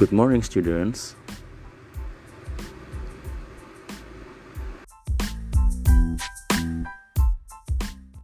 Good morning, students.